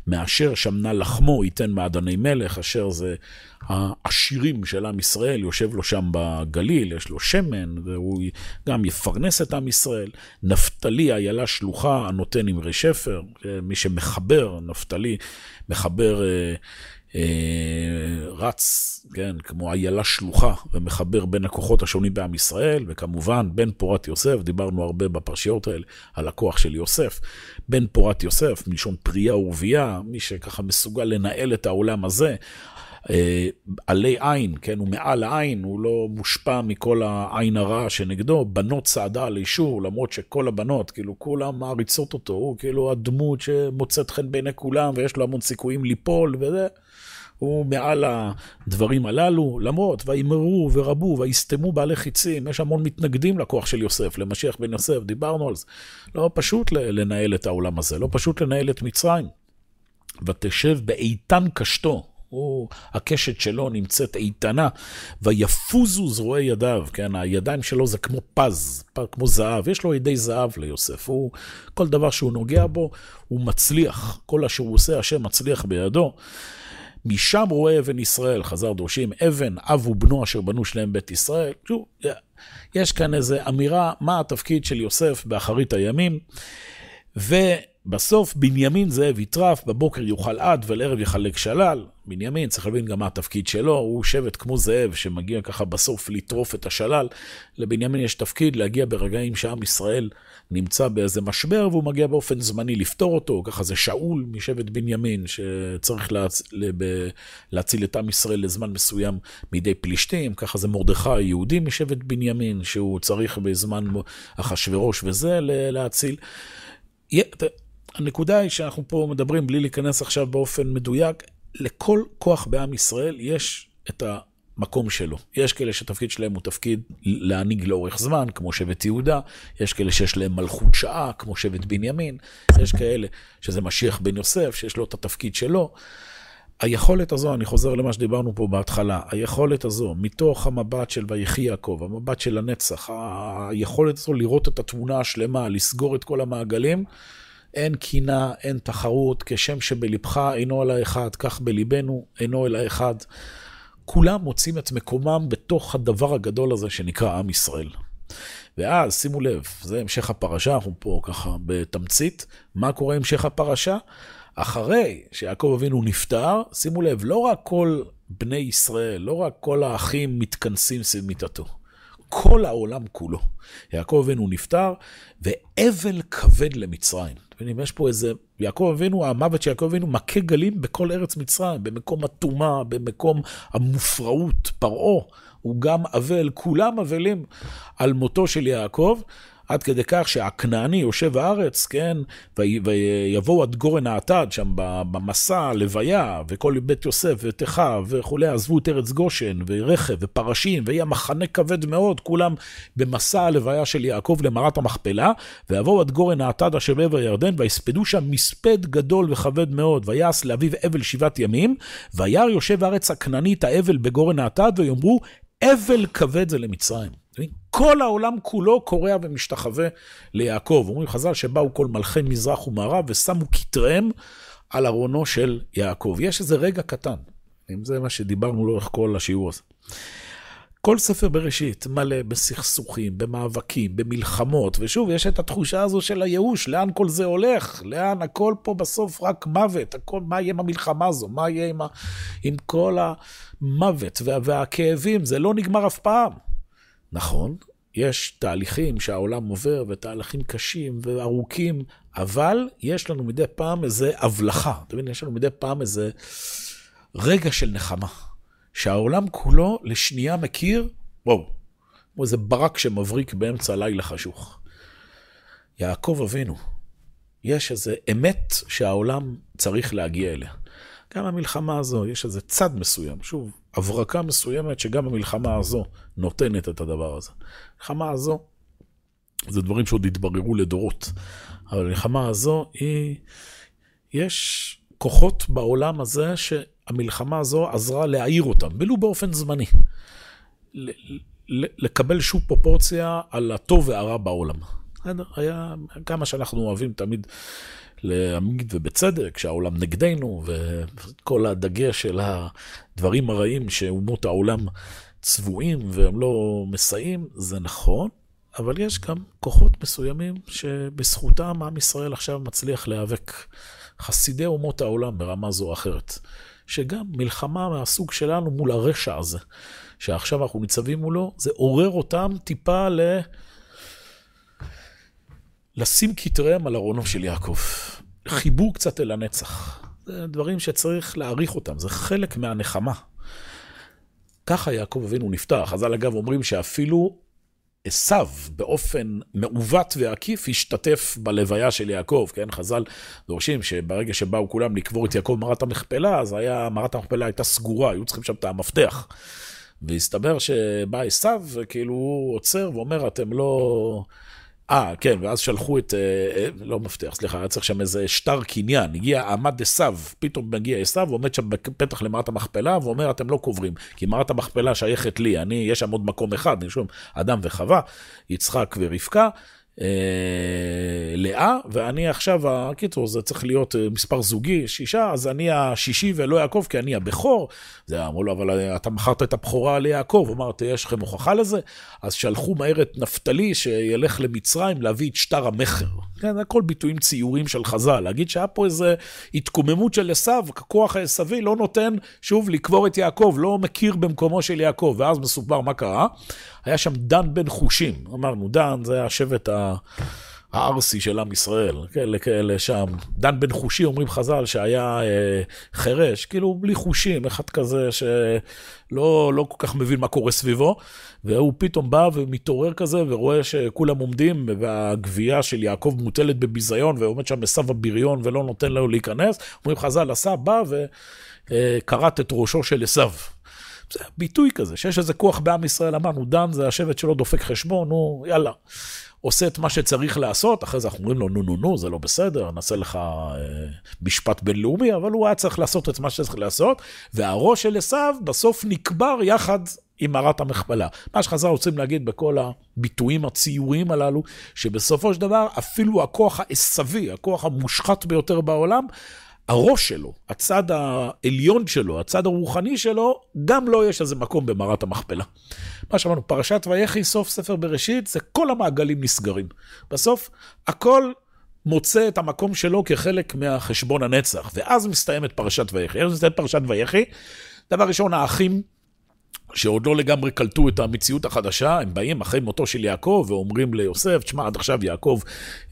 מאשר שמנה לחמו ייתן מעדני מלך, אשר זה העשירים של עם ישראל, יושב לו שם בגליל, יש לו שמן, והוא גם יפרנס את עם ישראל. נפתלי איילה שלוחה הנותן אמרי שפר, מי שמחבר, נפתלי מחבר... אה, רץ, כן, כמו איילה שלוחה, ומחבר בין הכוחות השונים בעם ישראל, וכמובן בן פורת יוסף, דיברנו הרבה בפרשיות האלה על הכוח של יוסף. בן פורת יוסף, מלשון פרייה ורבייה, מי שככה מסוגל לנהל את העולם הזה. אה, עלי עין, כן, הוא מעל העין, הוא לא מושפע מכל העין הרע שנגדו. בנות צעדה על אישור, למרות שכל הבנות, כאילו, כולם מעריצות אותו, הוא כאילו הדמות שמוצאת חן בעיני כולם, ויש לו המון סיכויים ליפול וזה. הוא מעל הדברים הללו, למרות וימרו ורבו ויסתמו בעלי חיצים, יש המון מתנגדים לכוח של יוסף, למשיח בן יוסף, דיברנו על זה. לא פשוט לנהל את העולם הזה, לא פשוט לנהל את מצרים. ותשב באיתן קשתו, הוא, הקשת שלו נמצאת איתנה, ויפוזו זרועי ידיו, כן, הידיים שלו זה כמו פז, כמו זהב, יש לו ידי זהב ליוסף, הוא, כל דבר שהוא נוגע בו, הוא מצליח, כל אשר הוא עושה, השם מצליח בידו. משם רואה אבן ישראל, חזר דורשים, אבן, אב ובנו אשר בנו שלהם בית ישראל. יש כאן איזו אמירה, מה התפקיד של יוסף באחרית הימים. ובסוף בנימין זאב יטרף, בבוקר יאכל עד ולערב יחלק שלל. בנימין, צריך להבין גם מה התפקיד שלו, הוא שבט כמו זאב שמגיע ככה בסוף לטרוף את השלל. לבנימין יש תפקיד להגיע ברגעים שעם ישראל נמצא באיזה משבר והוא מגיע באופן זמני לפתור אותו, ככה זה שאול משבט בנימין שצריך להצ... לב... להציל את עם ישראל לזמן מסוים מידי פלישתים, ככה זה מרדכי יהודי משבט בנימין שהוא צריך בזמן אחשורוש וזה להציל. הנקודה היא שאנחנו פה מדברים בלי להיכנס עכשיו באופן מדויק, לכל כוח בעם ישראל יש את ה... מקום שלו. יש כאלה שהתפקיד שלהם הוא תפקיד להנהיג לאורך זמן, כמו שבט יהודה, יש כאלה שיש להם מלכות שעה, כמו שבט בנימין, יש כאלה שזה משיח בן יוסף, שיש לו את התפקיד שלו. היכולת הזו, אני חוזר למה שדיברנו פה בהתחלה, היכולת הזו, מתוך המבט של ויחי יעקב, המבט של הנצח, היכולת הזו לראות את התמונה השלמה, לסגור את כל המעגלים, אין קינה, אין תחרות, כשם שבלבך אינו על האחד, כך בליבנו אינו אל האחד. כולם מוצאים את מקומם בתוך הדבר הגדול הזה שנקרא עם ישראל. ואז, שימו לב, זה המשך הפרשה, אנחנו פה ככה בתמצית. מה קורה המשך הפרשה? אחרי שיעקב אבינו נפטר, שימו לב, לא רק כל בני ישראל, לא רק כל האחים מתכנסים סביב מיטתו. כל העולם כולו. יעקב אבינו נפטר, ואבל כבד למצרים. יודעים, יש פה איזה, יעקב אבינו, המוות של יעקב אבינו מכה גלים בכל ארץ מצרים, במקום הטומאה, במקום המופרעות, פרעה, הוא גם אבל, כולם אבלים על מותו של יעקב. עד כדי כך שהכנעני יושב הארץ, כן, ויבואו עד גורן האטד שם במסע, הלוויה, וכל בית יוסף ותיכה וכולי, עזבו את ארץ גושן, ורכב ופרשים, ויהיה מחנה כבד מאוד, כולם במסע הלוויה של יעקב למערת המכפלה, ויבואו עד גורן האטד אשר בעבר הירדן, ויספדו שם מספד גדול וכבד מאוד, ויעש לאביו אבל שבעת ימים, וירא יושב הארץ הכנענית האבל בגורן האטד, ויאמרו, אבל כבד זה למצרים. כל העולם כולו קורע ומשתחווה ליעקב. אומרים חז"ל שבאו כל מלכי מזרח ומערב ושמו כתריהם על ארונו של יעקב. יש איזה רגע קטן, אם זה מה שדיברנו לאורך כל השיעור הזה. כל ספר בראשית מלא בסכסוכים, במאבקים, במלחמות, ושוב, יש את התחושה הזו של הייאוש, לאן כל זה הולך? לאן הכל פה בסוף רק מוות? הכל, מה יהיה עם המלחמה הזו? מה יהיה עם, ה, עם כל המוות וה, והכאבים? זה לא נגמר אף פעם. נכון, יש תהליכים שהעולם עובר, ותהליכים קשים וארוכים, אבל יש לנו מדי פעם איזה הבלחה. אתה מבין? יש לנו מדי פעם איזה רגע של נחמה. שהעולם כולו לשנייה מכיר, וואו, כמו איזה ברק שמבריק באמצע הלילה חשוך. יעקב אבינו, יש איזה אמת שהעולם צריך להגיע אליה. גם המלחמה הזו, יש איזה צד מסוים, שוב, הברקה מסוימת שגם המלחמה הזו נותנת את הדבר הזה. המלחמה הזו, זה דברים שעוד יתבררו לדורות, אבל המלחמה הזו היא, יש כוחות בעולם הזה שהמלחמה הזו עזרה להעיר אותם, ולו באופן זמני. לקבל שוב פרופורציה על הטוב והרע בעולם. היה כמה שאנחנו אוהבים תמיד להעמיד ובצדק שהעולם נגדנו, וכל הדגש של הדברים הרעים שאומות העולם צבועים והם לא מסייעים, זה נכון, אבל יש גם כוחות מסוימים שבזכותם עם ישראל עכשיו מצליח להיאבק. חסידי אומות העולם ברמה זו או אחרת. שגם מלחמה מהסוג שלנו מול הרשע הזה, שעכשיו אנחנו ניצבים מולו, זה עורר אותם טיפה ל... לשים כתריהם על ארונו של יעקב. חיבור קצת אל הנצח. זה דברים שצריך להעריך אותם, זה חלק מהנחמה. ככה יעקב אבינו נפטר. חז"ל אגב אומרים שאפילו עשו באופן מעוות ועקיף השתתף בלוויה של יעקב, כן? חז"ל דורשים שברגע שבאו כולם לקבור את יעקב במערת המכפלה, אז היה, מערת המכפלה הייתה סגורה, היו צריכים שם את המפתח. והסתבר שבא עשו, וכאילו הוא עוצר ואומר, אתם לא... אה, כן, ואז שלחו את, אה, אה, לא מפתח, סליחה, היה צריך שם איזה שטר קניין. הגיע, עמד עשו, פתאום מגיע עשו, ועומד שם בפתח למערת המכפלה, ואומר, אתם לא קוברים, כי מערת המכפלה שייכת לי, אני, יש שם עוד מקום אחד, יש שם אדם וחווה, יצחק ורבקה, אה, לאה, ואני עכשיו, הקיצור, זה צריך להיות אה, מספר זוגי, שישה, אז אני השישי ולא יעקב, כי אני הבכור. זה אמרו לו, אבל אה, אתה מכרת את הבכורה ליעקב. אמר, יש לכם הוכחה לזה? אז שלחו מהר את נפתלי שילך למצרים להביא את שטר המכר. כן, זה הכל ביטויים ציוריים של חז"ל. להגיד שהיה פה איזו התקוממות של עשו, הכוח העשוי לא נותן, שוב, לקבור את יעקב, לא מכיר במקומו של יעקב. ואז מסופר מה קרה. היה שם דן בן חושים. אמרנו, דן זה השבט ה... הערסי של עם ישראל, כאלה כאלה שם. דן בן חושי, אומרים חז"ל, שהיה אה, חירש, כאילו בלי חושים, אחד כזה שלא לא כל כך מבין מה קורה סביבו, והוא פתאום בא ומתעורר כזה ורואה שכולם עומדים, והגבייה של יעקב מוטלת בביזיון, ועומד שם עשו הבריון ולא נותן לו להיכנס. אומרים חז"ל, עשה, בא וכרת את ראשו של עשו. זה ביטוי כזה, שיש איזה כוח בעם ישראל, אמרנו, דן זה השבט שלא דופק חשבון, נו, יאללה. עושה את מה שצריך לעשות, אחרי זה אנחנו אומרים לו, נו, נו, נו, זה לא בסדר, נעשה לך אה, משפט בינלאומי, אבל הוא היה צריך לעשות את מה שצריך לעשות, והראש של עשו בסוף נקבר יחד עם מערת המכפלה. מה שחז"ל רוצים להגיד בכל הביטויים הציוריים הללו, שבסופו של דבר, אפילו הכוח העשוי, הכוח המושחת ביותר בעולם, הראש שלו, הצד העליון שלו, הצד הרוחני שלו, גם לא יש איזה מקום במערת המכפלה. מה שאמרנו, פרשת ויחי, סוף ספר בראשית, זה כל המעגלים נסגרים. בסוף, הכל מוצא את המקום שלו כחלק מהחשבון הנצח, ואז מסתיימת פרשת ויחי. איך מסתיימת פרשת ויחי? דבר ראשון, האחים שעוד לא לגמרי קלטו את המציאות החדשה, הם באים אחרי מותו של יעקב ואומרים ליוסף, תשמע, עד עכשיו יעקב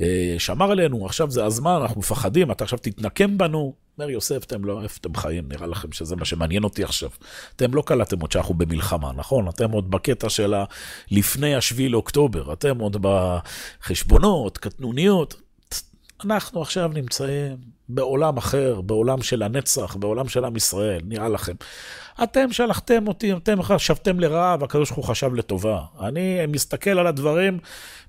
אה, שמר עלינו, עכשיו זה הזמן, אנחנו מפחדים, אתה עכשיו תתנקם בנו. אומר יוסף, אתם לא, איפה אתם חיים? נראה לכם שזה מה שמעניין אותי עכשיו. אתם לא קלטתם עוד שאנחנו במלחמה, נכון? אתם עוד בקטע של לפני השביעי לאוקטובר, אתם עוד בחשבונות, קטנוניות. אנחנו עכשיו נמצאים בעולם אחר, בעולם של הנצח, בעולם של עם ישראל, נראה לכם. אתם שלחתם אותי, אתם חשבתם לרעה, והקדוש ברוך הוא חשב לטובה. אני מסתכל על הדברים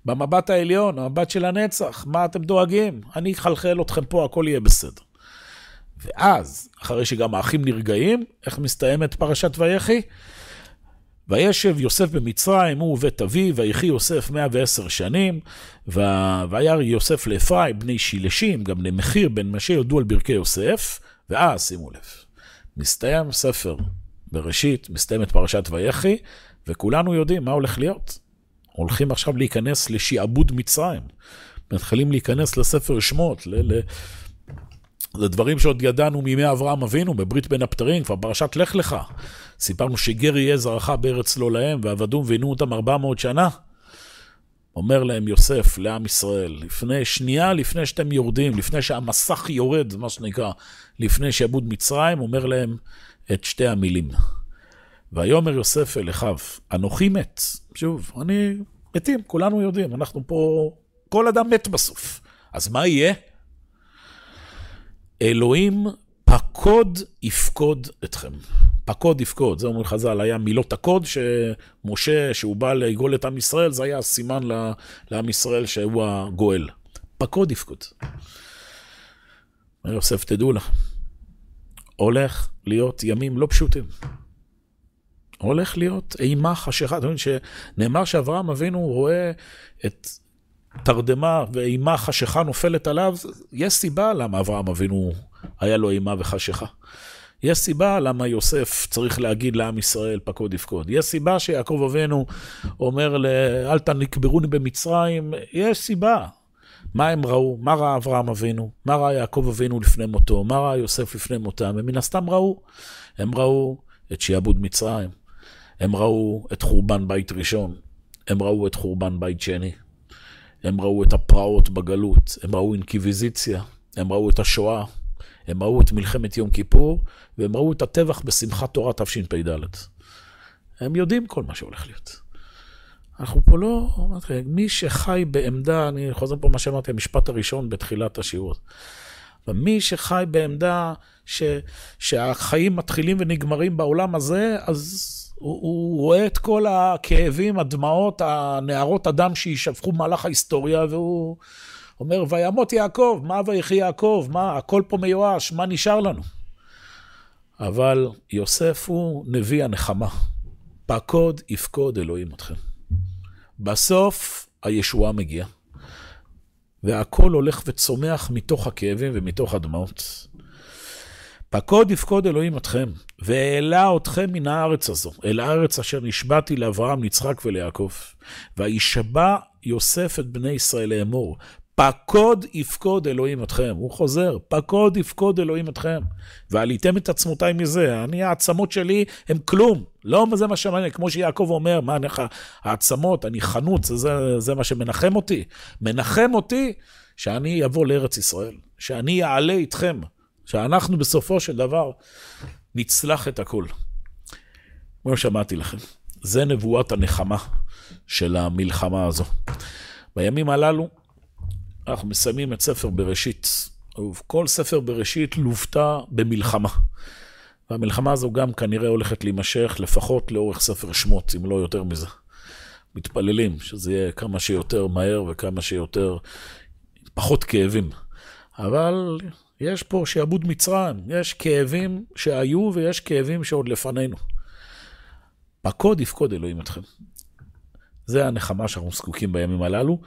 במבט העליון, המבט של הנצח, מה אתם דואגים? אני אחלחל אתכם פה, הכל יהיה בסדר. ואז, אחרי שגם האחים נרגעים, איך מסתיימת פרשת ויחי? וישב יוסף במצרים, הוא ובית אביו, ויחי יוסף 110 שנים, וירא יוסף לאפרים, בני שילשים, גם למחיר בן משה יודו על ברכי יוסף, ואז, שימו לב, מסתיים ספר בראשית, מסתיימת פרשת ויחי, וכולנו יודעים מה הולך להיות. הולכים עכשיו להיכנס לשעבוד מצרים. מתחילים להיכנס לספר שמות, ל... ל... זה דברים שעוד ידענו מימי אברהם אבינו, בברית בין הפטרים, כבר פרשת לך לך. סיפרנו שגר יהיה זרעך בארץ לא להם, ועבדום ועינו אותם 400 שנה. אומר להם יוסף לעם ישראל, לפני שנייה לפני שאתם יורדים, לפני שהמסך יורד, מה שנקרא, לפני שעבוד מצרים, אומר להם את שתי המילים. ויאמר יוסף אל אחיו, אנוכי מת. שוב, אני מתים, כולנו יודעים, אנחנו פה, כל אדם מת בסוף. אז מה יהיה? אלוהים פקוד יפקוד אתכם. פקוד יפקוד, זה אומרים חז"ל, היה מילות הקוד שמשה, שהוא בא לגאול את עם ישראל, זה היה הסימן לעם ישראל שהוא הגואל. פקוד יפקוד. יוסף, תדעו לך, הולך להיות ימים לא פשוטים. הולך להיות אימה חשיכה. אתם יודעים שנאמר שאברהם אבינו רואה את תרדמה ואימה חשיכה נופלת עליו, יש סיבה למה אברהם אבינו היה לו אימה וחשיכה. יש סיבה למה יוסף צריך להגיד לעם ישראל פקוד יפקוד. יש סיבה שיעקב אבינו אומר אל תנקברוני במצרים, יש סיבה. מה הם ראו? מה ראה אברהם אבינו? מה ראה יעקב אבינו לפני מותו? מה ראה יוסף לפני מותם? הם מן הסתם ראו. הם ראו את שיעבוד מצרים. הם ראו את חורבן בית ראשון. הם ראו את חורבן בית שני. הם ראו את הפרעות בגלות. הם ראו אינקוויזיציה. הם ראו את השואה. הם ראו את מלחמת יום כיפור, והם ראו את הטבח בשמחת תורה תשפ"ד. הם יודעים כל מה שהולך להיות. אנחנו פה לא, מי שחי בעמדה, אני חוזר פה מה שאמרתי, המשפט הראשון בתחילת השיעור. ומי שחי בעמדה ש, שהחיים מתחילים ונגמרים בעולם הזה, אז הוא, הוא רואה את כל הכאבים, הדמעות, הנערות הדם שיישפכו במהלך ההיסטוריה, והוא אומר, וימות יעקב, מה ויחי יעקב, מה, הכל פה מיואש, מה נשאר לנו? אבל יוסף הוא נביא הנחמה. פקוד יפקוד אלוהים אתכם. בסוף הישועה מגיעה. והכל הולך וצומח מתוך הכאבים ומתוך הדמעות. פקוד יפקוד אלוהים אתכם, והעלה אתכם מן הארץ הזו, אל הארץ אשר נשבעתי לאברהם, ליצחק וליעקב. וישבע יוסף את בני ישראל לאמור, פקוד יפקוד אלוהים אתכם. הוא חוזר, פקוד יפקוד אלוהים אתכם. ועליתם את עצמותיי מזה. אני, העצמות שלי הם כלום. לא זה מה שמעניין, כמו שיעקב אומר, מה אני לך, העצמות, אני חנוץ, זה, זה מה שמנחם אותי. מנחם אותי שאני אבוא לארץ ישראל, שאני אעלה איתכם, שאנחנו בסופו של דבר נצלח את הכול. כמו שאמרתי לכם, זה נבואת הנחמה של המלחמה הזו. בימים הללו, אנחנו מסיימים את ספר בראשית. כל ספר בראשית לוותה במלחמה. והמלחמה הזו גם כנראה הולכת להימשך לפחות לאורך ספר שמות, אם לא יותר מזה. מתפללים שזה יהיה כמה שיותר מהר וכמה שיותר, פחות כאבים. אבל יש פה שעבוד מצרים, יש כאבים שהיו ויש כאבים שעוד לפנינו. פקוד יפקוד אלוהים אתכם. זה הנחמה שאנחנו זקוקים בימים הללו.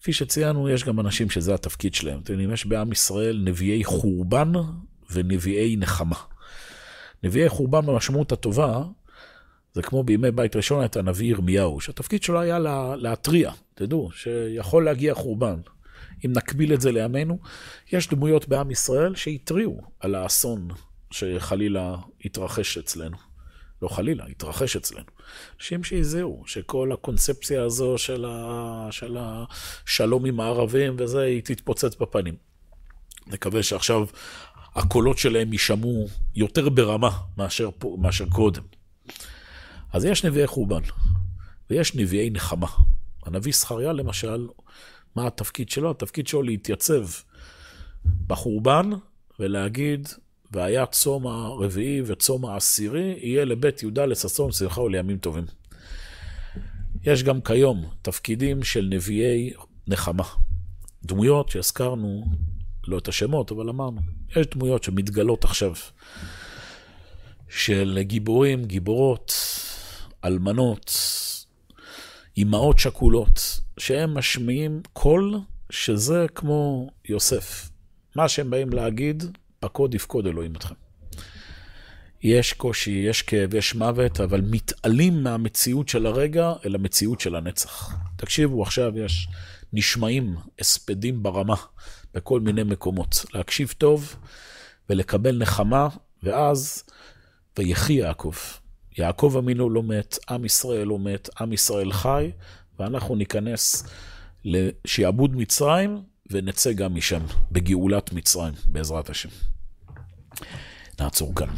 כפי שציינו, יש גם אנשים שזה התפקיד שלהם. אתם יודעים, יש בעם ישראל נביאי חורבן ונביאי נחמה. נביאי חורבן במשמעות הטובה, זה כמו בימי בית ראשון את הנביא ירמיהו, שהתפקיד שלו היה לה, להתריע, תדעו, שיכול להגיע חורבן. אם נקביל את זה לימינו, יש דמויות בעם ישראל שהתריעו על האסון שחלילה התרחש אצלנו. לא חלילה, התרחש אצלנו. אנשים שהזהירו, שכל הקונספציה הזו של, ה... של השלום עם הערבים וזה, היא תתפוצץ בפנים. נקווה שעכשיו הקולות שלהם יישמעו יותר ברמה מאשר, מאשר קודם. אז יש נביאי חורבן, ויש נביאי נחמה. הנביא זכריה למשל, מה התפקיד שלו? התפקיד שלו להתייצב בחורבן ולהגיד, והיה צום הרביעי וצום העשירי, יהיה לבית יהודה לששון, שמחה ולימים טובים. יש גם כיום תפקידים של נביאי נחמה. דמויות שהזכרנו, לא את השמות, אבל אמרנו, יש דמויות שמתגלות עכשיו, של גיבורים, גיבורות, אלמנות, אימהות שכולות, שהם משמיעים קול שזה כמו יוסף. מה שהם באים להגיד, פקוד יפקוד אלוהים אתכם. יש קושי, יש כאב, יש מוות, אבל מתעלים מהמציאות של הרגע אל המציאות של הנצח. תקשיבו, עכשיו יש נשמעים הספדים ברמה בכל מיני מקומות. להקשיב טוב ולקבל נחמה, ואז ויחי יעקב. יעקב אמינו לא מת, עם ישראל לא מת, עם ישראל חי, ואנחנו ניכנס לשעבוד מצרים ונצא גם משם, בגאולת מצרים, בעזרת השם. נעצור כאן.